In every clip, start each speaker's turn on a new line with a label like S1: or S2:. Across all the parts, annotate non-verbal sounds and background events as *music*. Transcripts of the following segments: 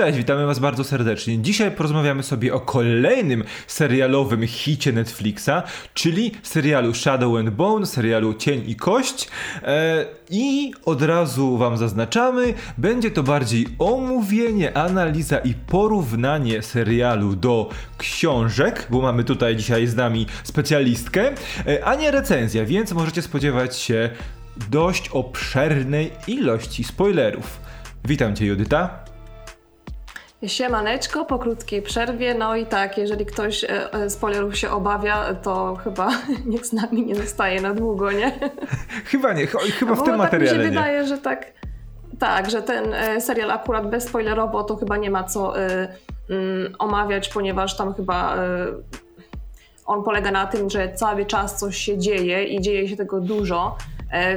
S1: Cześć, witamy Was bardzo serdecznie. Dzisiaj porozmawiamy sobie o kolejnym serialowym hicie Netflixa, czyli serialu Shadow and Bone, serialu Cień i Kość. E, I od razu Wam zaznaczamy, będzie to bardziej omówienie, analiza i porównanie serialu do książek, bo mamy tutaj dzisiaj z nami specjalistkę, e, a nie recenzja, więc możecie spodziewać się dość obszernej ilości spoilerów. Witam Cię, Judyta.
S2: Siemaneczko, po krótkiej przerwie. No i tak, jeżeli ktoś e, e, spoilerów się obawia, to chyba *laughs* nikt z nami nie zostaje na długo, nie? *laughs*
S1: Chyba nie, chyba w tym
S2: tak
S1: materiale
S2: mi się
S1: nie.
S2: wydaje, że tak, tak, że ten e, serial akurat bezspoilerowo to chyba nie ma co y, y, omawiać, ponieważ tam chyba y, on polega na tym, że cały czas coś się dzieje i dzieje się tego dużo,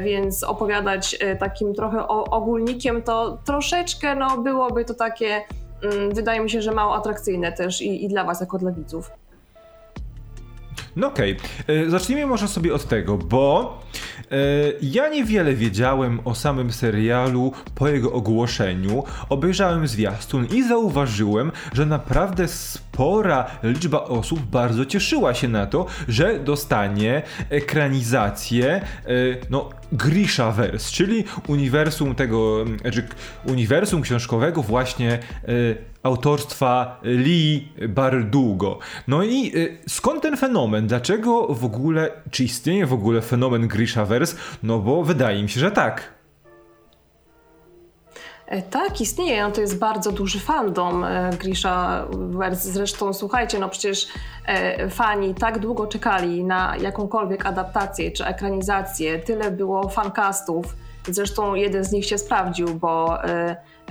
S2: więc opowiadać takim trochę ogólnikiem to troszeczkę no, byłoby to takie wydaje mi się, że mało atrakcyjne też i, i dla Was, jako dla widzów.
S1: No okej, okay. E, zacznijmy może sobie od tego, bo ja niewiele wiedziałem o samym serialu po jego ogłoszeniu. Obejrzałem zwiastun i zauważyłem, że naprawdę spora liczba osób bardzo cieszyła się na to, że dostanie ekranizację, e, no Grishaverse, czyli uniwersum tego, znaczy uniwersum książkowego właśnie y, autorstwa Lee Bardugo. No i skąd ten fenomen? Dlaczego w ogóle, czy istnieje w ogóle fenomen Grishaverse? No bo wydaje mi się, że tak.
S2: E, tak, istnieje. No to jest bardzo duży fandom e, Grisha Zresztą słuchajcie, no przecież e, fani tak długo czekali na jakąkolwiek adaptację czy ekranizację. Tyle było fancastów. Zresztą jeden z nich się sprawdził, bo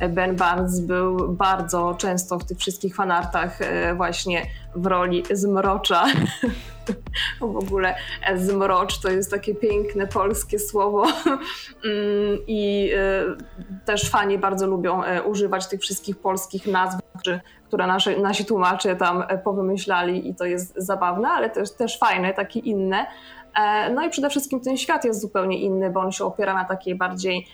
S2: Ben Barnes był bardzo często w tych wszystkich fanartach właśnie w roli zmrocza. *laughs* w ogóle zmrocz to jest takie piękne polskie słowo *laughs* mm, i e, też fani bardzo lubią e, używać tych wszystkich polskich nazw, które nasi tłumacze tam e, powymyślali i to jest zabawne, ale też, też fajne, takie inne. No i przede wszystkim ten świat jest zupełnie inny, bo on się opiera na takiej bardziej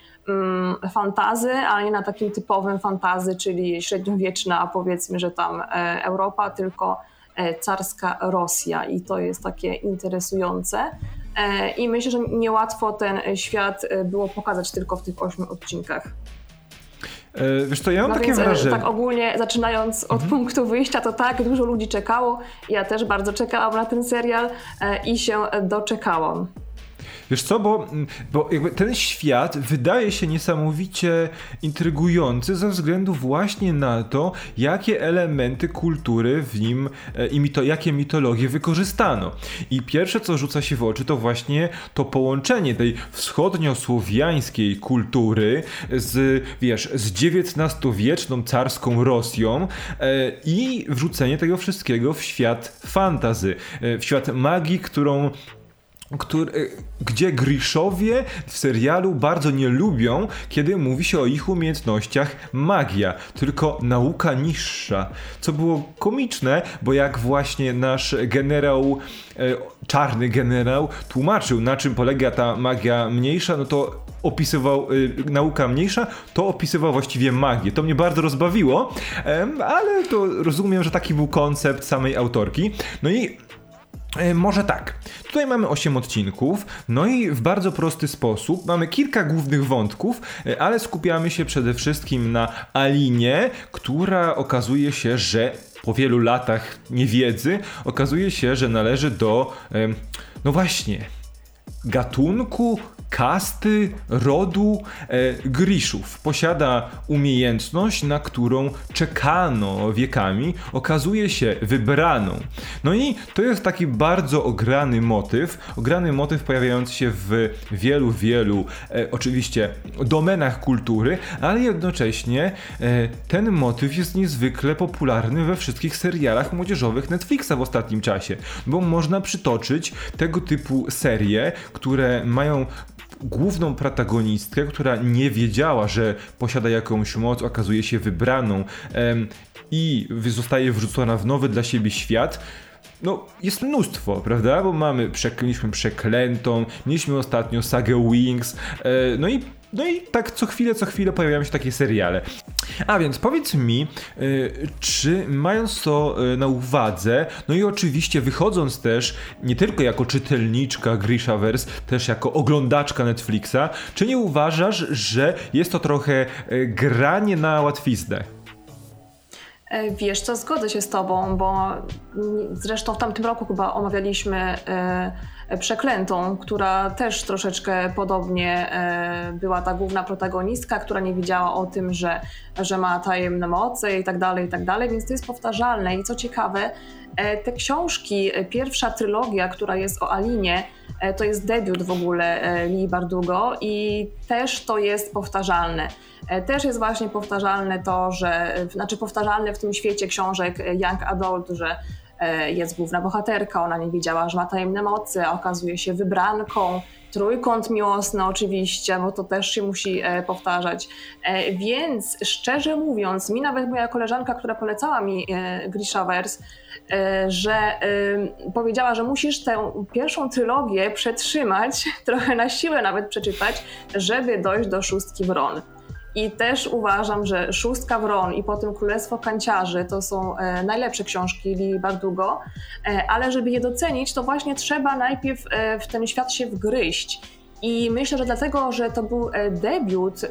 S2: fantazy, ale nie na takim typowym fantazy, czyli średniowieczna, powiedzmy, że tam Europa, tylko E, carska Rosja i to jest takie interesujące. E, I myślę, że niełatwo ten świat e, było pokazać tylko w tych ośmiu odcinkach.
S1: Wiesz co, ja mam no takie więc, wrażenie.
S2: Tak ogólnie zaczynając od mhm. punktu wyjścia, to tak, dużo ludzi czekało. Ja też bardzo czekałam na ten serial i się doczekałam.
S1: Wiesz co, bo, bo jakby ten świat wydaje się niesamowicie intrygujący ze względu właśnie na to, jakie elementy kultury w nim e, i mito, jakie mitologie wykorzystano. I pierwsze, co rzuca się w oczy, to właśnie to połączenie tej wschodniosłowiańskiej kultury z, wiesz, z XIX-wieczną carską Rosją e, i wrzucenie tego wszystkiego w świat fantazy, e, w świat magii, którą który, gdzie Griszowie w serialu bardzo nie lubią, kiedy mówi się o ich umiejętnościach magia, tylko nauka niższa. Co było komiczne, bo jak właśnie nasz generał, e, czarny generał, tłumaczył, na czym polega ta magia mniejsza, no to opisywał e, nauka mniejsza, to opisywał właściwie magię. To mnie bardzo rozbawiło, e, ale to rozumiem, że taki był koncept samej autorki. No i może tak. Tutaj mamy 8 odcinków, no i w bardzo prosty sposób mamy kilka głównych wątków, e, ale skupiamy się przede wszystkim na Alinie, która okazuje się, że po wielu latach niewiedzy okazuje się, że należy do no właśnie gatunku kasty, rodu e, Griszów. Posiada umiejętność, na którą czekano wiekami, okazuje się wybraną. No i to jest taki bardzo ograny motyw, ograny motyw pojawiający się w wielu, wielu e, oczywiście domenach kultury, ale jednocześnie e, ten motyw jest niezwykle popularny we wszystkich serialach młodzieżowych Netflixa w ostatnim czasie, bo można przytoczyć tego typu serie, które mają główną protagonistkę, która nie wiedziała, że posiada jakąś moc, okazuje się wybraną i zostaje wrzucona w nowy dla siebie świat. No, jest mnóstwo, prawda? Bo mamy, mieliśmy Przeklętą, mieliśmy ostatnio sagę Wings, e, no i no i tak co chwilę, co chwilę pojawiają się takie seriale. A więc powiedz mi, y, czy mając to y, na uwadze, no i oczywiście wychodząc też nie tylko jako czytelniczka Grishaverse, też jako oglądaczka Netflixa, czy nie uważasz, że jest to trochę granie na łatwiznę?
S2: E, wiesz co, zgodzę się z tobą, bo zresztą w tamtym roku chyba omawialiśmy Przeklętą, która też troszeczkę podobnie e, była ta główna protagonistka, która nie wiedziała o tym, że, że ma tajemne moce i tak dalej, i tak dalej, więc to jest powtarzalne. I co ciekawe, e, te książki, e, pierwsza trylogia, która jest o Alinie, to jest debiut w ogóle Lee Bardugo i też to jest powtarzalne. Też jest właśnie powtarzalne to, że, znaczy powtarzalne w tym świecie książek Young Adult, że jest główna bohaterka, ona nie wiedziała, że ma tajemne mocy, a okazuje się wybranką. Trójkąt miłosny oczywiście, bo to też się musi e, powtarzać. E, więc szczerze mówiąc, mi nawet moja koleżanka, która polecała mi Grishaverse, że powiedziała, że musisz tę pierwszą trylogię przetrzymać, *laughs* trochę na siłę nawet przeczytać, żeby dojść do szóstki Wron. I też uważam, że Szóstka Wron i potem Królestwo Kanciarzy to są e, najlepsze książki Lili Bardugo, e, ale żeby je docenić, to właśnie trzeba najpierw e, w ten świat się wgryźć. I myślę, że dlatego, że to był debiut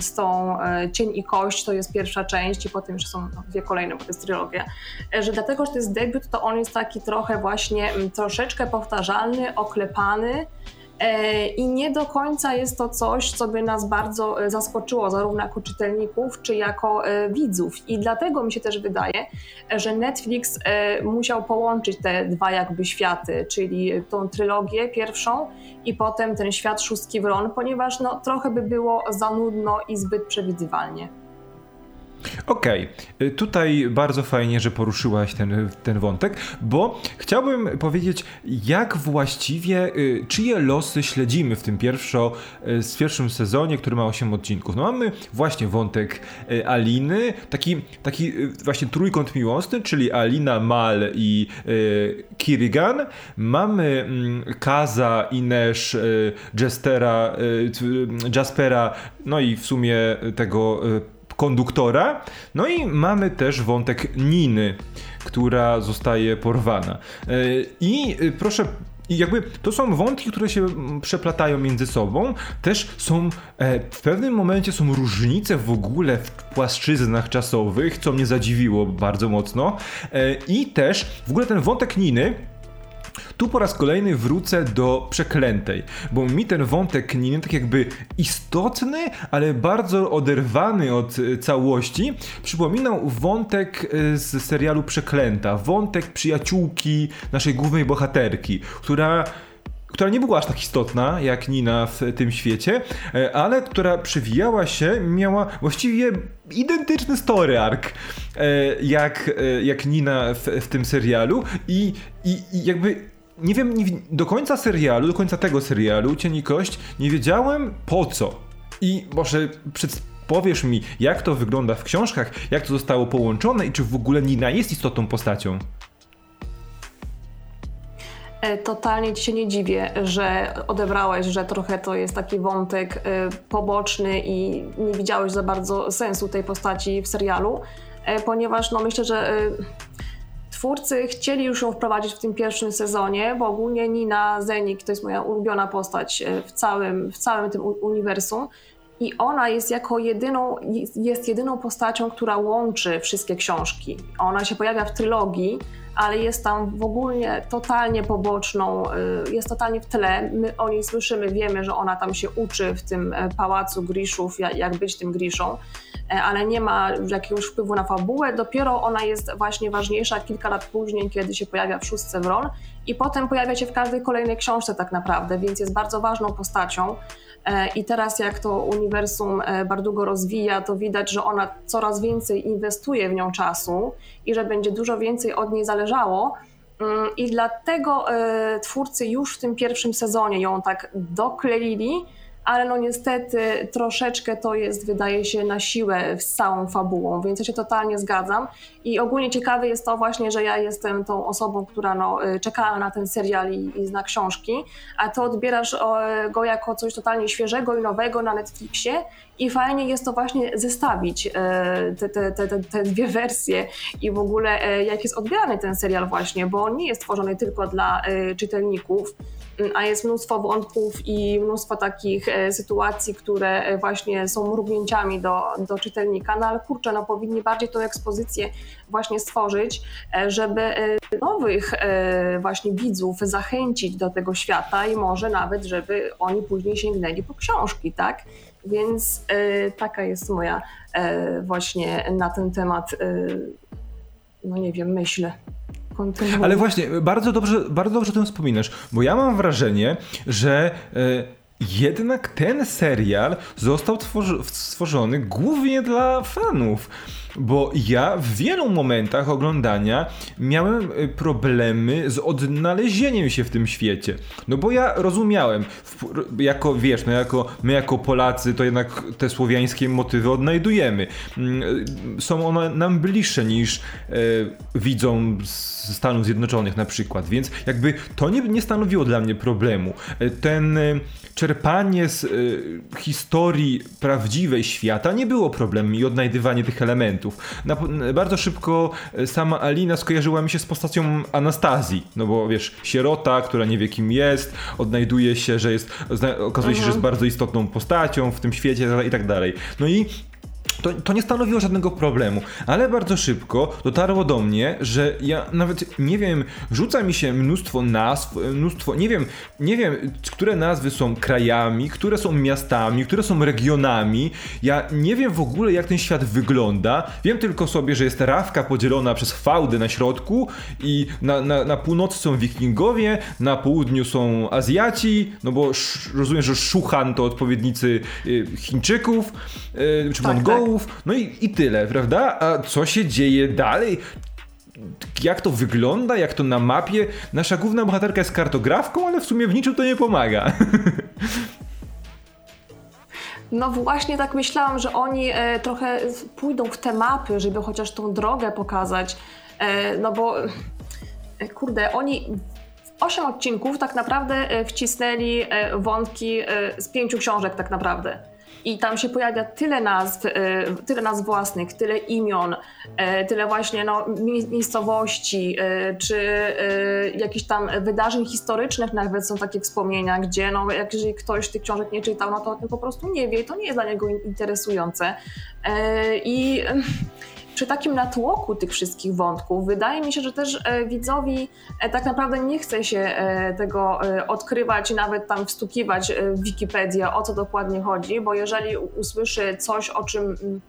S2: z tą Cień i Kość, to jest pierwsza część i potem jeszcze są dwie kolejne, bo to jest trylogia, że dlatego, że to jest debiut, to on jest taki trochę właśnie troszeczkę powtarzalny, oklepany, I nie do końca jest to coś, co by nas bardzo e, zaskoczyło, zarówno jako czytelników, czy jako e, widzów. I dlatego mi się też wydaje, że Netflix musiał połączyć te dwa jakby światy, czyli tą trylogię pierwszą i potem ten świat szóstki wron, ponieważ no, trochę by było za nudno i zbyt przewidywalnie.
S1: Okej, okay. tutaj bardzo fajnie, że poruszyłaś ten, ten wątek, bo chciałbym powiedzieć, jak właściwie, y, czyje losy śledzimy w tym pierwszo, y, z pierwszym sezonie, który ma 8 odcinków. No mamy właśnie wątek y, Aliny, taki, taki właśnie trójkąt miłosny, czyli Alina, Mal i Kirigan. Mamy mm, Kaza, Inesz, Jestera, Jaspera, no i w sumie tego konduktora. No i mamy też wątek Niny, która zostaje porwana. E, I e, proszę i jakby to są wątki, które się przeplatają między sobą. Też są e, w pewnym momencie są różnice w ogóle w płaszczyznach czasowych, co mnie zadziwiło bardzo mocno. I też w ogóle ten wątek Niny tu po raz kolejny wrócę do przeklętej, bo mi ten wątek nie tak jakby istotny, ale bardzo oderwany od e, całości, przypominał wątek e, z serialu Przeklęta, wątek przyjaciółki naszej głównej bohaterki, która która nie była aż tak istotna jak Nina w tym świecie, e, ale która przewijała się, miała właściwie identyczny story arc jak, jak Nina w, w tym serialu i, i, i jakby nie wiem nie, do końca serialu, do końca tego serialu, Cień Kość, nie wiedziałem po co. I może przed, powiesz mi, jak to wygląda w książkach, jak to zostało połączone i czy w ogóle Nina jest istotną postacią?
S2: E, totalnie ci się nie dziwię, że odebrałeś, że trochę to jest taki wątek e, poboczny i nie widziałeś za bardzo sensu tej postaci w serialu, e, ponieważ no myślę, że Twórcy chcieli już ją wprowadzić w tym pierwszym sezonie, bo ogólnie Nina Zenik to jest moja ulubiona postać w całym, w całym tym uniwersum. I ona jest jako jedyną, jest jedyną postacią, która łączy wszystkie książki. Ona się pojawia w trylogii, ale jest tam w ogóle totalnie poboczną, e, jest totalnie w tle. My o niej słyszymy, wiemy, że ona tam się uczy w tym e, pałacu Griszów, jak być tym Griszą. E, ale nie ma jakiegoś wpływu na fabułę. Dopiero ona jest właśnie ważniejsza kilka lat później, kiedy się pojawia w szóstce Wron i potem pojawia się w każdej kolejnej książce tak naprawdę, więc jest bardzo ważną postacią. E, I teraz jak to uniwersum e, Bardugo rozwija, to widać, że ona coraz więcej inwestuje w nią czasu i że będzie dużo więcej od niej zależało. Mm, I dlatego twórcy już w tym pierwszym sezonie ją tak dokleili, ale no niestety troszeczkę to jest, wydaje się, na siłę z całą fabułą, więc ja się totalnie zgadzam. I ogólnie ciekawe jest to właśnie, że ja jestem tą osobą, która no, y, czekała na ten serial i, i zna książki, a ty odbierasz go jako coś totalnie świeżego i nowego na Netflixie i fajnie jest to właśnie zestawić te, te, te, te, dwie wersje i w ogóle jak jest odbierany ten serial właśnie, bo on nie jest tworzony tylko dla czytelników, a jest mnóstwo wątków i mnóstwo takich e, sytuacji, które e, właśnie są mrugnięciami do, do czytelnika, no ale kurczę, no powinni bardziej tą ekspozycję właśnie stworzyć, e, żeby nowych właśnie widzów zachęcić do tego świata i może nawet, żeby oni później sięgnęli po książki, tak? Więc taka jest moja właśnie na ten temat, no nie wiem, myśl.
S1: Ale właśnie, bardzo dobrze, bardzo dobrze o tym wspominasz, bo ja mam wrażenie, że e, jednak ten serial został stworzony głównie dla fanów. Bo ja w wielu momentach oglądania miałem y, problemy z odnalezieniem się w tym świecie. No bo ja rozumiałem, jako wiesz, no jako, my jako Polacy to jednak te słowiańskie motywy odnajdujemy. Mm, są one nam bliższe niż e, widzą z Stanów Zjednoczonych na przykład, więc jakby to nie, nie stanowiło dla mnie problemu. Ten czerpanie z y, historii prawdziwej świata nie było problemem i odnajdywanie tych elementów. Na, bardzo szybko e, sama Alina skojarzyła mi się z postacią Anastazji, no bo wiesz, sierota, która nie wie kim jest, odnajduje się, że jest, okazuje się, że jest mhm. bardzo istotną postacią w tym świecie i tak dalej. No i to, to nie stanowiło żadnego problemu, ale bardzo szybko dotarło do mnie, że ja nawet nie wiem, rzuca mi się mnóstwo nazw, mnóstwo, nie wiem, nie wiem, które nazwy są krajami, które są miastami, które są regionami. Ja nie wiem w ogóle, jak ten świat wygląda. Wiem tylko sobie, że jest rawka podzielona przez fałdę na środku i na, na, na północy są wikingowie, na południu są Azjaci, no bo rozumiem, że Szuchan to odpowiednicy y, Chińczyków y, czy tak, Mongołów. No i, i tyle, prawda? A co się dzieje dalej? jak to wygląda, jak to na mapie. Nasza główna bohaterka jest kartografką, ale w sumie w niczym to nie pomaga.
S2: No właśnie tak myślałam, że oni e, trochę pójdą w te mapy, żeby chociaż tą drogę pokazać. E, no bo e, kurde, oni w 8 odcinków tak naprawdę wcisnęli wątki z pięciu książek tak naprawdę i tam się pojawia tyle nazw, e, tyle nazw własnych, tyle imion, e, tyle właśnie no, miejscowości, e, czy jakichś tam wydarzeń historycznych nawet są takie wspomnienia, gdzie no, jak jeżeli ktoś tych książek nie czytał, no to o tym po prostu nie wie i to nie jest dla niego interesujące. I przy takim natłoku tych wszystkich wątków, wydaje mi się, że też e, widzowi e, tak naprawdę nie chce się e, tego odkrywać i nawet tam wstukiwać w Wikipedię, o co dokładnie chodzi, bo jeżeli usłyszy coś, o czym mm,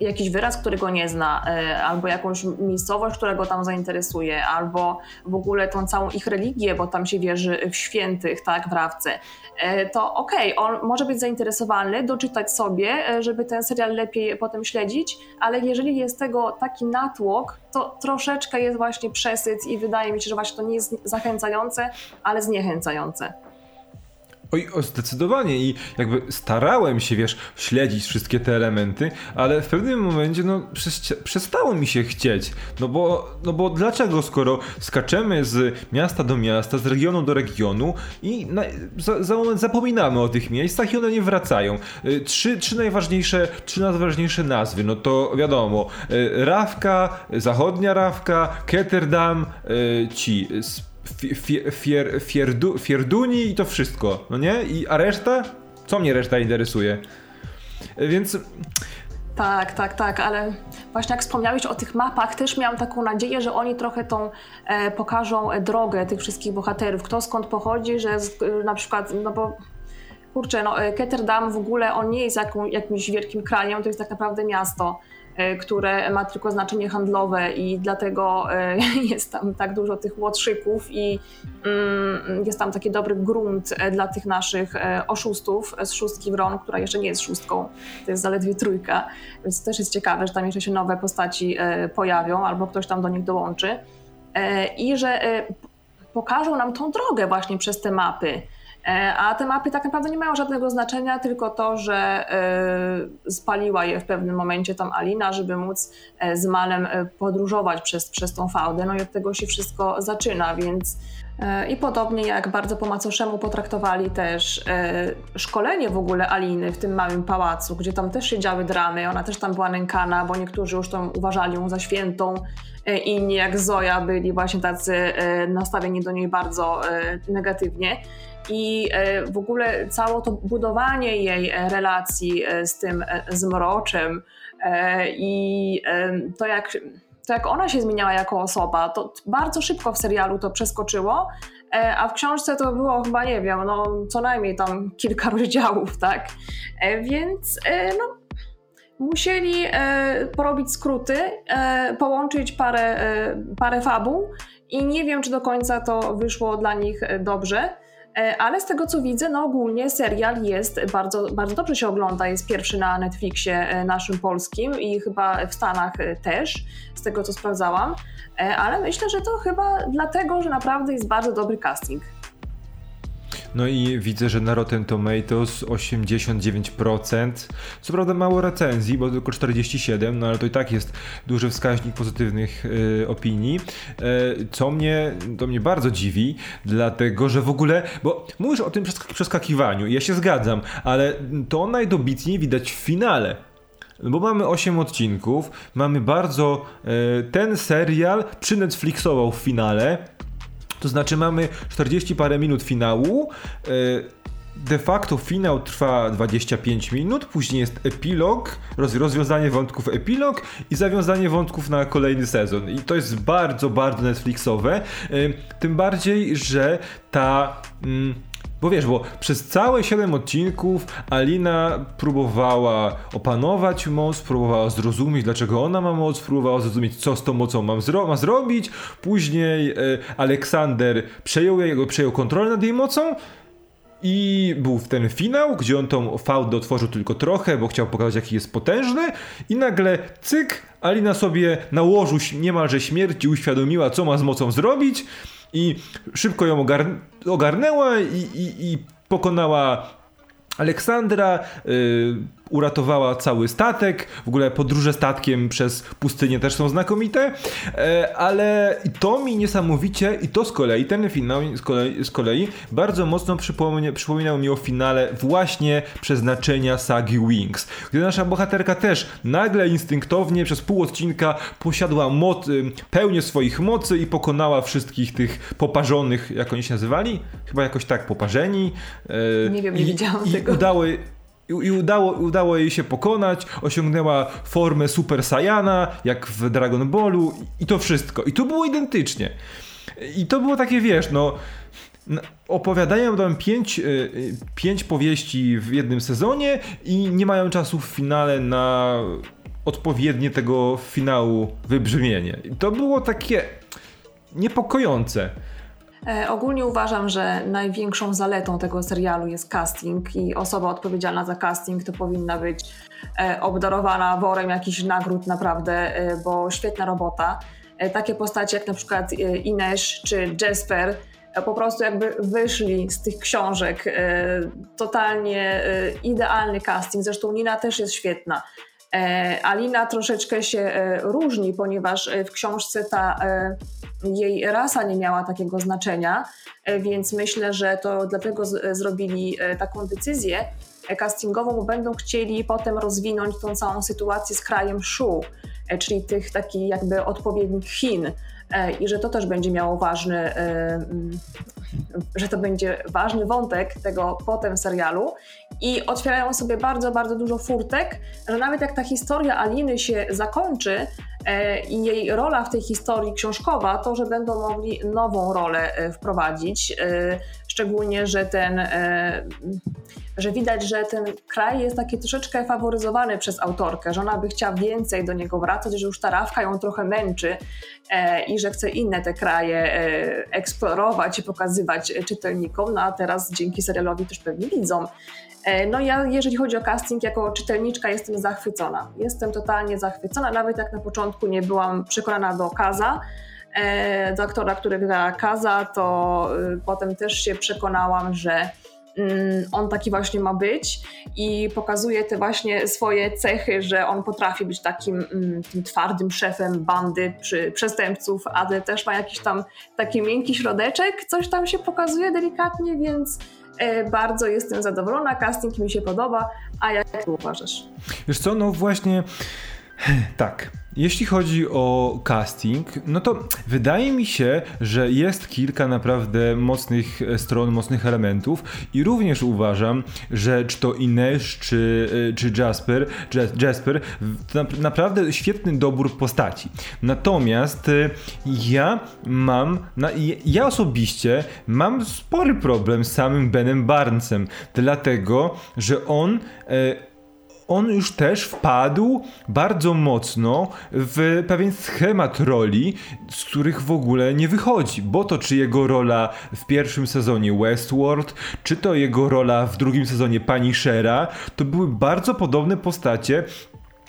S2: jakiś wyraz, którego nie zna, e, albo jakąś miejscowość, która go tam zainteresuje, albo w ogóle tą całą ich religię, bo tam się wierzy w świętych, tak, w Rawce, to okej, okay, on może być zainteresowany, doczytać sobie, e, żeby ten serial lepiej potem śledzić, ale jeżeli jest tego taki natłok, to troszeczkę jest właśnie przesyt i wydaje mi się, że właśnie to nie jest zachęcające, ale zniechęcające.
S1: Oj, o, zdecydowanie i jakby starałem się, wiesz, śledzić wszystkie te elementy, ale w pewnym momencie, no, przestało mi się chcieć. No bo, no bo dlaczego, skoro skaczemy z miasta do miasta, z regionu do regionu i na, za, za, moment zapominamy o tych miejscach i one nie wracają. Y, trzy, trzy najważniejsze, trzy najważniejsze nazwy, no to wiadomo, y, Rawka, Zachodnia Rawka, Ketterdam, y, ci fier, fier, fierdu, Fierduni i to wszystko, no nie? I, a reszta? Co mnie reszta interesuje? Więc...
S2: Tak, tak, tak, ale właśnie jak wspomniałeś o tych mapach, też miałam taką nadzieję, że oni trochę tą e, pokażą drogę tych wszystkich bohaterów, kto skąd pochodzi, że z, e, na przykład, no bo kurczę, no e, Ketterdam w ogóle on nie jest jaką, jakimś wielkim krajem, to jest tak naprawdę miasto. E, które ma tylko znaczenie handlowe i dlatego e, *laughs* jest tam tak dużo tych łotrzyków i mm, jest tam taki dobry grunt e, dla tych naszych oszustów z szóstki Wron, która jeszcze nie jest szóstką, to jest zaledwie trójka, więc też jest ciekawe, że tam jeszcze się nowe postaci pojawią albo ktoś tam do nich dołączy. I że pokażą nam tą drogę właśnie przez te mapy A te mapy tak naprawdę nie mają żadnego znaczenia, tylko to, że spaliła je w pewnym momencie tam Alina, żeby móc z Malem podróżować przez, przez tą fałdę. No i od tego się wszystko zaczyna, więc i podobnie jak bardzo po macoszemu potraktowali też e, szkolenie w ogóle Aliny w tym małym pałacu, gdzie tam też się działy dramy, ona też tam była nękana, bo niektórzy już tam uważali ją za świętą, e, inni jak Zoja byli właśnie tacy e, nastawieni do niej bardzo negatywnie. I w ogóle całe to budowanie jej relacji z tym zmroczem i to jak to jak ona się zmieniała jako osoba, to bardzo szybko w serialu to przeskoczyło, e, a w książce to było chyba, nie wiem, no co najmniej tam kilka *laughs* rozdziałów, tak? E, więc e, no, musieli porobić skróty, połączyć parę, parę fabuł i nie wiem, czy do końca to wyszło dla nich dobrze. E, ale z tego co widzę, no ogólnie serial jest bardzo, bardzo dobrze się ogląda. Jest pierwszy na Netflixie e, naszym polskim i chyba w Stanach e, też, z tego co sprawdzałam. Ale myślę, że to chyba dlatego, że naprawdę jest bardzo dobry casting.
S1: No i widzę, że na Rotten Tomatoes 89%. Co prawda mało recenzji, bo tylko 47, no ale to i tak jest duży wskaźnik pozytywnych y, opinii. Y, co mnie, to mnie bardzo dziwi, dlatego że w ogóle, bo mówisz o tym przeskakiwaniu i ja się zgadzam, ale to najdobitniej widać w finale. Bo mamy 8 odcinków, mamy bardzo. Y, ten serial przy Netflixował w finale to znaczy mamy 40 parę minut finału. E, de facto finał trwa 25 minut, później jest epilog, rozwiązanie wątków epilog i zawiązanie wątków na kolejny sezon. I to jest bardzo, bardzo Netflixowe. E, tym bardziej, że ta. Mm, bo wiesz, bo przez całe 7 odcinków Alina próbowała opanować moc, próbowała zrozumieć, dlaczego ona ma moc, próbowała zrozumieć, co z tą mocą zro ma zrobić. Później e, Aleksander przejął, przejął kontrolę nad jej mocą. I był w ten finał, gdzie on tą fałdę otworzył tylko trochę, bo chciał pokazać, jaki jest potężny. I nagle cyk, Alina sobie na łożu niemalże śmierci uświadomiła, co ma z mocą zrobić i szybko ją ogar ogarnęła i, i, i pokonała Aleksandra. Uratowała cały statek. W ogóle podróże statkiem przez pustynię też są znakomite, e, ale to mi niesamowicie i to z kolei, ten finał z kolei, z kolei bardzo mocno przypomina, przypominał mi o finale właśnie przeznaczenia sagi Wings, gdzie nasza bohaterka też nagle instynktownie przez pół odcinka posiadła moc, pełnię swoich mocy i pokonała wszystkich tych poparzonych, jak oni się nazywali? Chyba jakoś tak, poparzeni.
S2: E, nie wiem, nie widziałam
S1: i
S2: tego.
S1: Udało, i udało, udało jej się pokonać, osiągnęła formę Super Saiyana, jak w Dragon Ballu i to wszystko. I to było identycznie. I to było takie, wiesz, no opowiadają tam pięć, y, y, pięć powieści w jednym sezonie i nie mają czasu w finale na odpowiednie tego finału wybrzmienie. I to było takie niepokojące.
S2: E, ogólnie uważam, że największą zaletą tego serialu jest casting i osoba odpowiedzialna za casting to powinna być e, obdarowana worem jakichś nagród naprawdę, e, bo świetna robota. Takie postacie jak na przykład Ines czy Jasper po prostu jakby wyszli z tych książek. Totalnie idealny casting. Zresztą Nina też jest świetna. Alina troszeczkę się różni, ponieważ w książce ta jej rasa nie miała takiego znaczenia, e, więc myślę, że to dlatego z, zrobili e, taką decyzję e, castingową, bo będą chcieli potem rozwinąć tą całą sytuację z krajem Shu, czyli tych takich jakby odpowiednik Chin i że to też będzie miało ważny, że to będzie ważny wątek tego potem serialu. I otwierają sobie bardzo, bardzo dużo furtek, że nawet jak ta historia Aliny się zakończy, E, i jej rola w tej historii książkowa to, że będą mogli nową rolę e, wprowadzić, e, szczególnie, że ten, że widać, że ten kraj jest taki troszeczkę faworyzowany przez autorkę, że ona by chciała więcej do niego wracać, że już ta Rawka ją trochę męczy i że chce inne te kraje eksplorować i pokazywać czytelnikom, no a teraz dzięki serialowi też pewnie widzą. E, no ja, jeżeli chodzi o casting, jako czytelniczka jestem zachwycona. Jestem totalnie zachwycona, nawet jak na początku nie byłam przekonana do Kaza, e, do aktora, który gra Kaza, to y, potem też się przekonałam, że mm, on taki właśnie ma być i pokazuje te właśnie swoje cechy, że on potrafi być takim mm, tym twardym szefem bandy przy przestępców, ale też ma jakiś tam taki miękki środeczek, coś tam się pokazuje delikatnie, więc e, bardzo jestem zadowolona, casting mi się podoba, a jak ty uważasz?
S1: Wiesz co, no właśnie tak. Jeśli chodzi o casting, no to wydaje mi się, że jest kilka naprawdę mocnych stron, mocnych elementów i również uważam, że czy to Ines, czy, e, czy Jasper, Jasper, naprawdę świetny dobór postaci. Natomiast e, ja mam, ja osobiście mam spory problem z samym Benem Barnesem, dlatego, że on e, on już też wpadł bardzo mocno w pewien schemat roli, z których w ogóle nie wychodzi. Bo to czy jego rola w pierwszym sezonie Westworld, czy to jego rola w drugim sezonie Punishera, to były bardzo podobne postacie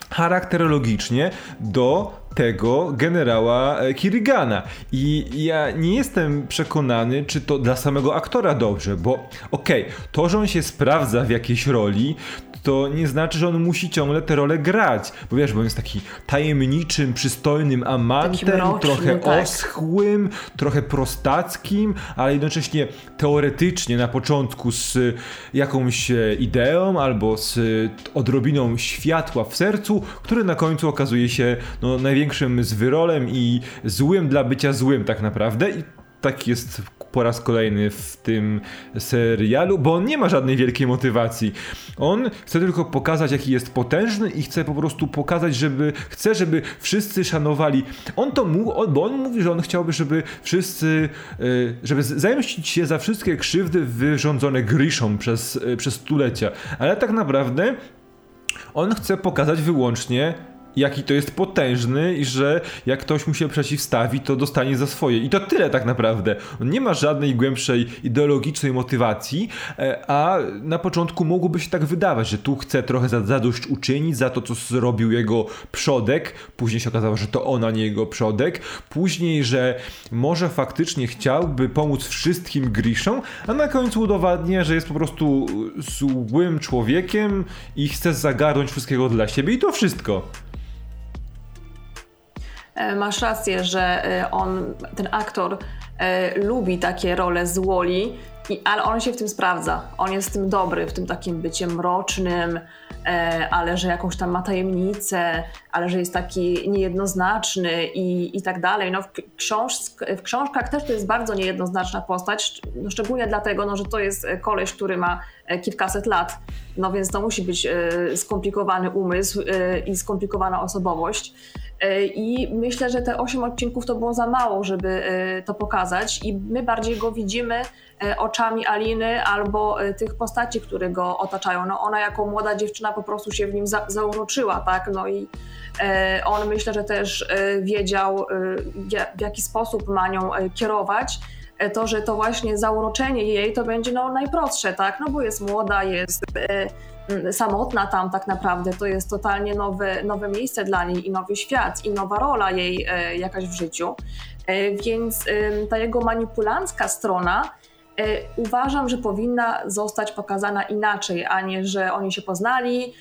S1: charakterologicznie do tego generała e, Kirigana. I ja nie jestem przekonany, czy to dla samego aktora dobrze, bo okej, okay, to, że on się sprawdza w jakiejś roli, to nie znaczy, że on musi ciągle tę rolę grać. Bo wiesz, bo on jest taki tajemniczym, przystojnym amantem, mroczny, trochę tak. oschłym, trochę prostackim, ale jednocześnie teoretycznie na początku z jakąś e, ideą albo z odrobiną światła w sercu, który na końcu okazuje się no, największym zwyrolem i złym dla bycia złym tak naprawdę. I tak jest po raz kolejny w tym serialu, bo on nie ma żadnej wielkiej motywacji. On chce tylko pokazać, jaki jest potężny i chce po prostu pokazać, żeby chce, żeby wszyscy szanowali. On to mówi, bo on mówi, że on chciałby, żeby wszyscy, e, żeby zemścić się za wszystkie krzywdy wyrządzone Grishom przez, e, przez stulecia. Ale tak naprawdę on chce pokazać wyłącznie jaki to jest potężny i że jak ktoś mu się przeciwstawi, to dostanie za swoje. I to tyle tak naprawdę. On nie ma żadnej głębszej ideologicznej motywacji, e, a na początku mogłoby się tak wydawać, że tu chce trochę zadość uczynić za to, co zrobił jego przodek. Później się okazało, że to ona, nie jego przodek. Później, że może faktycznie chciałby pomóc wszystkim Griszom, a na końcu udowadnia, że jest po prostu złym człowiekiem i chce zagarnąć wszystkiego dla siebie i to wszystko.
S2: E, masz rację, że e, on, ten aktor e, lubi takie role z Woli, ale on się w tym sprawdza. On jest w tym dobry, w tym takim bycie mrocznym, ale że jakąś tam ma tajemnicę, ale że jest taki niejednoznaczny i, i tak dalej. No w, książ, w książkach też to jest bardzo niejednoznaczna postać, no szczególnie dlatego, no, że to jest koleś, który ma kilkaset lat, no więc to musi być skomplikowany umysł i skomplikowana osobowość. E, I myślę, że te 8 odcinków to było za mało, żeby e, to pokazać, i my bardziej go widzimy e, oczami Aliny albo tych postaci, które go otaczają. No ona jako młoda dziewczyna po prostu się w nim za zauroczyła, tak? No i on myślę, że też wiedział, w jaki sposób ma nią kierować to, że to właśnie zauroczenie jej to będzie no, najprostsze, tak? No bo jest młoda, jest samotna tam tak naprawdę. To jest totalnie nowe, nowe miejsce dla niej i nowy świat i nowa rola jej e, jakaś w życiu. E, więc ta jego manipulancka strona e, uważam, że powinna zostać pokazana inaczej, a nie, że oni się poznali,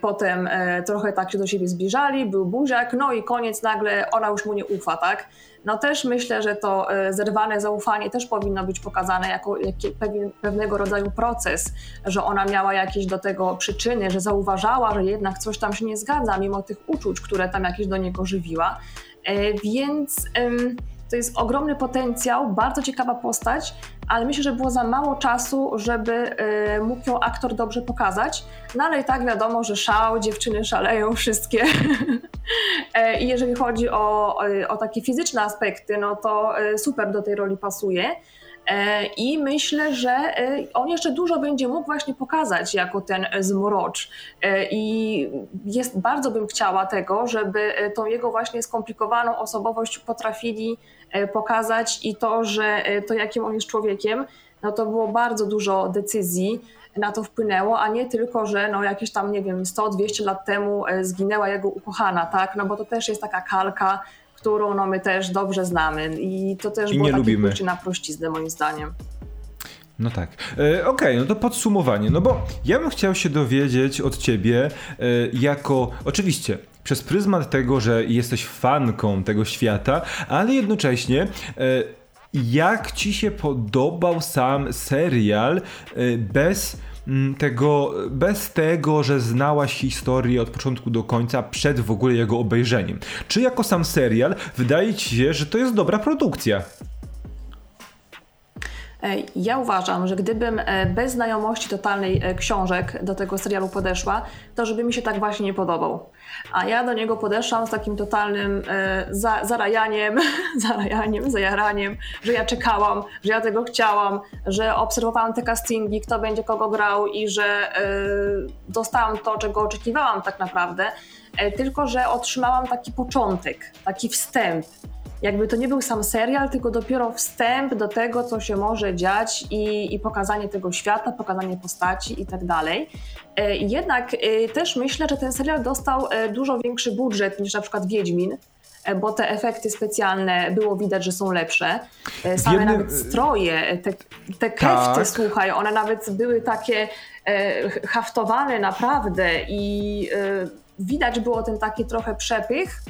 S2: potem trochę tak się do siebie zbliżali, był buziak, no i koniec, nagle ona już mu nie ufa, tak? No też myślę, że to e, zerwane zaufanie też powinno być pokazane jako pewnego rodzaju proces, że ona miała jakieś do tego przyczyny, że zauważała, że jednak coś tam się nie zgadza, mimo tych uczuć, które tam jakieś do niego żywiła. E, więc to jest ogromny potencjał, bardzo ciekawa postać, ale myślę, że było za mało czasu, żeby y, mógł ją aktor dobrze pokazać. No ale i tak wiadomo, że szał, dziewczyny szaleją wszystkie. *laughs* E, I jeżeli chodzi o, o, takie fizyczne aspekty, no to y, super do tej roli pasuje. E, I myślę, że e, on jeszcze dużo będzie mógł właśnie pokazać jako ten zmrocz. E, I jest, bardzo bym chciała tego, żeby tą jego właśnie skomplikowaną osobowość potrafili pokazać i to, że to jakim on jest człowiekiem, no to było bardzo dużo decyzji na to wpłynęło, a nie tylko, że no jakieś tam, nie wiem, 100-200 lat temu zginęła jego ukochana, tak? No bo to też jest taka kalka którą no, my też dobrze znamy i to też I było nie takie na prościznę moim zdaniem.
S1: No tak. E, Okej, okay, no to podsumowanie. No bo ja bym chciał się dowiedzieć od ciebie, e, jako oczywiście przez pryzmat tego, że jesteś fanką tego świata, ale jednocześnie. E, jak ci się podobał sam serial e, bez mm, tego, bez tego, że znałaś historię od początku do końca przed w ogóle jego obejrzeniem. Czy jako sam serial wydaje ci się, że to jest dobra produkcja?
S2: E, ja uważam, że gdybym e, bez znajomości totalnej e, książek do tego serialu podeszła, to żeby mi się tak właśnie nie podobał. A ja do niego podeszłam z takim totalnym za, zarajaniem, *laughs* zarajaniem, zajaraniem, że ja czekałam, że ja tego chciałam, że obserwowałam te castingi, kto będzie kogo grał i że dostałam to, czego oczekiwałam tak naprawdę. Tylko, że otrzymałam taki początek, taki wstęp jakby to nie był sam serial, tylko dopiero wstęp do tego, co się może dziać i, i pokazanie tego świata, pokazanie postaci i tak dalej. E, jednak e, też myślę, że ten serial dostał e, dużo większy budżet niż na przykład Wiedźmin bo te efekty specjalne było widać, że są lepsze. Same jednym... nawet stroje, te, te kefty, tak. słuchaj, one nawet były takie e, haftowane naprawdę i e, widać było ten taki trochę przepych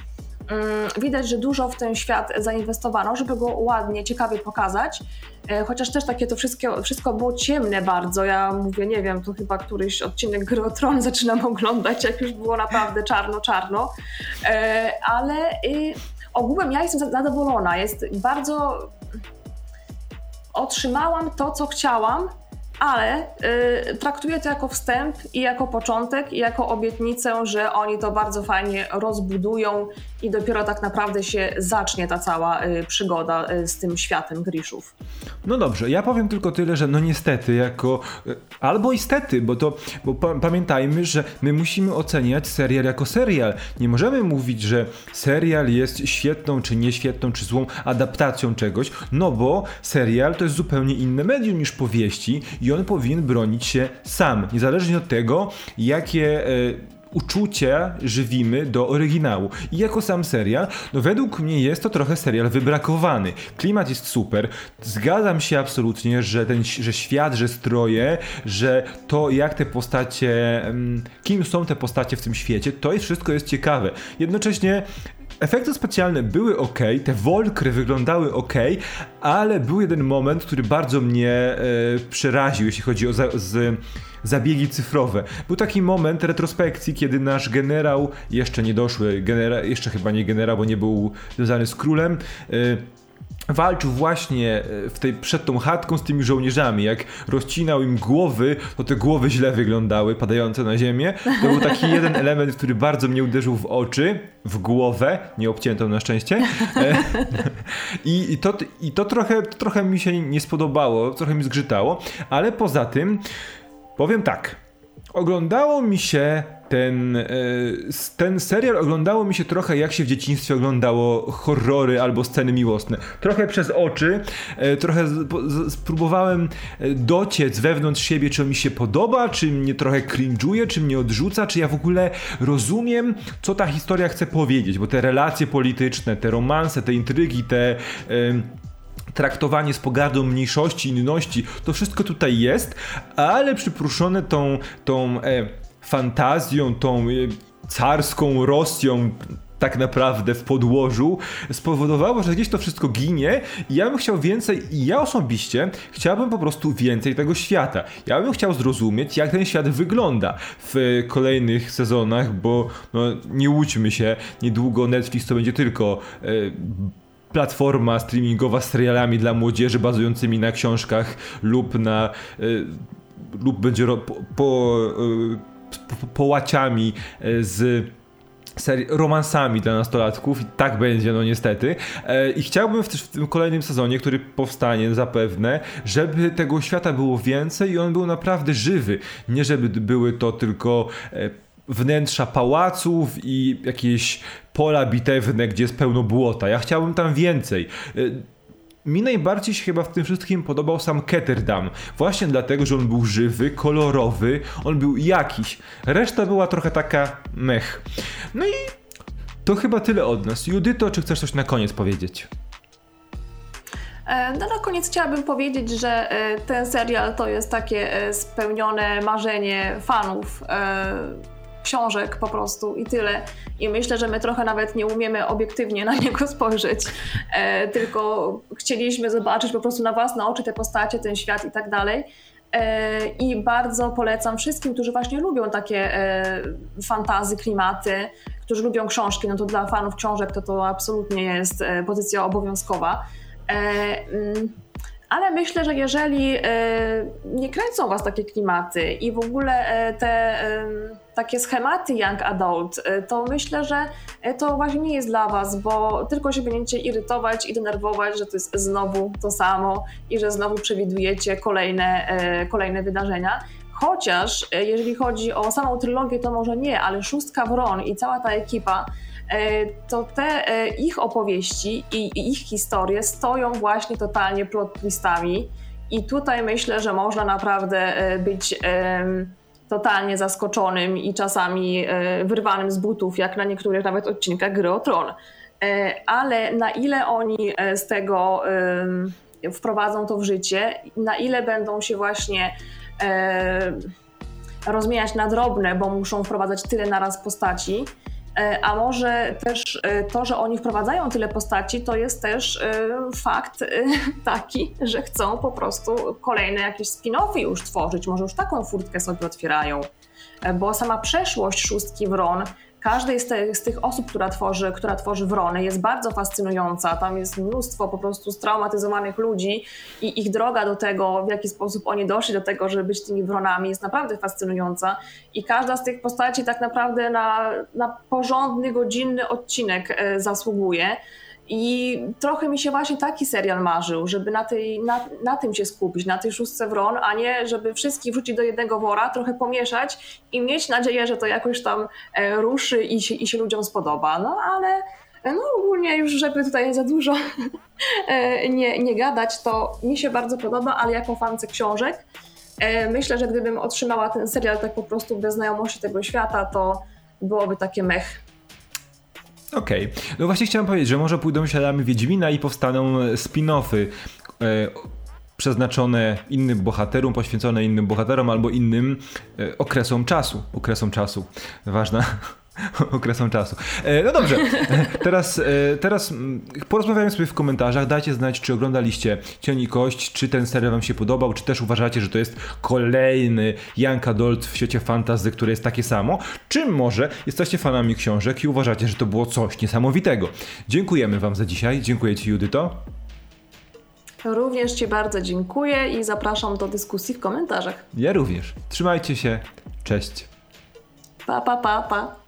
S2: widać, że dużo w ten świat zainwestowano, żeby go ładnie, ciekawie pokazać. E, chociaż też takie to wszystko, wszystko było ciemne bardzo. Ja mówię, nie wiem, to chyba któryś odcinek Gry o Tron *laughs* zaczynam oglądać, jak już było naprawdę czarno-czarno. E, ale y, ogółem ja jestem zadowolona. Jest bardzo otrzymałam to, co chciałam, ale y, traktuję to jako wstęp i jako początek i jako obietnicę, że oni to bardzo fajnie rozbudują i dopiero tak naprawdę się zacznie ta cała y, przygoda y, z tym światem Griszów.
S1: No dobrze, ja powiem tylko tyle, że no niestety jako y, albo istety, bo to bo pa pamiętajmy, że my musimy oceniać serial jako serial. Nie możemy mówić, że serial jest świetną czy nieświetną czy złą adaptacją czegoś, no bo serial to jest zupełnie inne medium niż powieści i on powinien bronić się sam, niezależnie od tego, jakie e, uczucie żywimy do oryginału. I jako sam serial, no według mnie jest to trochę serial wybrakowany. Klimat jest super, zgadzam się absolutnie, że ten, że świat, że stroje, że to jak te postacie, mm, kim są te postacie w tym świecie, to jest wszystko jest ciekawe. Jednocześnie Efekty specjalne były ok, te wolkry wyglądały ok, ale był jeden moment, który bardzo mnie e, przeraził, jeśli chodzi o za, z, zabiegi cyfrowe. Był taki moment retrospekcji, kiedy nasz generał, jeszcze nie doszły, genera, jeszcze chyba nie generał, bo nie był związany z królem, e, walczył właśnie e, w tej, przed tą chatką z tymi żołnierzami. Jak rozcinał im głowy, to te głowy źle wyglądały, padające na ziemię. To był taki *laughs* jeden element, który bardzo mnie uderzył w oczy, w głowę, nie obciętą na szczęście. E, I, i, to, i to, trochę, to trochę mi się nie spodobało, trochę mi zgrzytało, ale poza tym powiem tak. Oglądało mi się ten, e, ten serial oglądało mi się trochę jak się w dzieciństwie oglądało horrory albo sceny miłosne. Trochę przez oczy, e, trochę spróbowałem e, dociec wewnątrz siebie, czy on mi się podoba, czy mnie trochę cringe'uje, czy mnie odrzuca, czy ja w ogóle rozumiem, co ta historia chce powiedzieć, bo te relacje polityczne, te romanse, te intrygi, te traktowanie z pogardą mniejszości, inności, to wszystko tutaj jest, ale przypruszone tą, tą e, fantazją, tą e, carską Rosją, tak naprawdę w podłożu spowodowało, że gdzieś to wszystko ginie i ja bym chciał więcej i ja osobiście chciałbym po prostu więcej tego świata. Ja bym chciał zrozumieć, jak ten świat wygląda w kolejnych sezonach, bo no, nie łudźmy się, niedługo Netflix to będzie tylko e, platforma streamingowa z serialami dla młodzieży bazującymi na książkach lub na y, lub będzie ro, po, po, y, po, połaciami y, z seri- romansami dla nastolatków i tak będzie, no niestety. E, I chciałbym w, tym kolejnym sezonie, który powstanie zapewne, żeby tego świata było więcej i on był naprawdę żywy. Nie żeby były to tylko e, wnętrza pałaców i jakieś pola bitewne, gdzie jest pełno błota. Ja chciałbym tam więcej. Y, mi najbardziej się chyba w tym wszystkim podobał sam Ketterdam. Właśnie dlatego, że on był żywy, kolorowy, on był jakiś. Reszta była trochę taka mech. No i to chyba tyle od nas. Judyto, czy chcesz coś na koniec powiedzieć?
S2: E, no na koniec chciałabym powiedzieć, że e, ten serial to jest takie e, spełnione marzenie fanów książek po prostu i tyle. I myślę, że my trochę nawet nie umiemy obiektywnie na *laughs* niego spojrzeć, tylko chcieliśmy zobaczyć po prostu na własne oczy te postacie, ten świat i tak dalej. I bardzo polecam wszystkim, którzy właśnie lubią takie fantazy, klimaty, którzy lubią książki, no to dla fanów książek to to absolutnie jest pozycja obowiązkowa. E, mm, ale myślę, że jeżeli e, nie kręcą was takie klimaty i w ogóle e, te takie schematy young adult, to myślę, że to właśnie nie jest dla was, bo tylko się będziecie irytować i denerwować, że to jest znowu to samo i że znowu przewidujecie kolejne, kolejne wydarzenia. Chociaż jeżeli chodzi o samą trylogię, to może nie, ale Szóstka Wron i cała ta ekipa to te ich opowieści i ich historie stoją właśnie totalnie plot twistami. I tutaj myślę, że można naprawdę być totalnie zaskoczonym i czasami wyrwanym z butów, jak na niektórych nawet odcinkach Gry o Tron. Ale na ile oni z tego wprowadzą to w życie, na ile będą się właśnie rozmieniać na drobne, bo muszą wprowadzać tyle naraz postaci, E, a może też e, to, że oni wprowadzają tyle postaci, to jest też e, fakt *laughs* taki, że chcą po prostu kolejne jakieś spin-offy już tworzyć. Może już taką furtkę sobie otwierają. Bo sama przeszłość szóstki Wron każdej z, te, z, tych osób, która tworzy, która tworzy Wrony jest bardzo fascynująca. Tam jest mnóstwo po prostu straumatyzowanych ludzi i ich droga do tego, w jaki sposób oni doszli do tego, żeby być tymi Wronami jest naprawdę fascynująca. I każda z tych postaci tak naprawdę na, na porządny, godzinny odcinek e, zasługuje. I trochę mi się właśnie taki serial marzył, żeby na, tej, na, na tym się skupić, na tej szóstce wron, a nie żeby wszystkich wrzucić do jednego wora, trochę pomieszać i mieć nadzieję, że to jakoś tam e, ruszy i się, i się ludziom spodoba. No ale e, no ogólnie już, żeby tutaj za dużo *laughs* e, nie, nie gadać, to mi się bardzo podoba, ale jako fance książek myślę, że gdybym otrzymała ten serial tak po prostu bez znajomości tego świata, to byłoby takie mech.
S1: Okej. Okay. No właśnie chciałem powiedzieć, że może pójdą śladami Wiedźmina i powstaną spin-offy. E, przeznaczone innym bohaterom, poświęcone innym bohaterom albo innym e, okresom czasu. Okresom czasu. Ważna *laughs* okresom czasu. E, no dobrze, *laughs* teraz, e, teraz mm, porozmawiamy sobie w komentarzach. Dajcie znać, czy oglądaliście Cień i Kość, czy ten serial wam się podobał, czy też uważacie, że to jest kolejny Young Adult w świecie fantasy, które jest takie samo, czy może jesteście fanami książek i uważacie, że to było coś niesamowitego. Dziękujemy wam za dzisiaj. Dziękuję ci, Judyto.
S2: Również Ci bardzo dziękuję i zapraszam do dyskusji w komentarzach.
S1: Ja również. Trzymajcie się. Cześć.
S2: Pa, pa, pa, pa.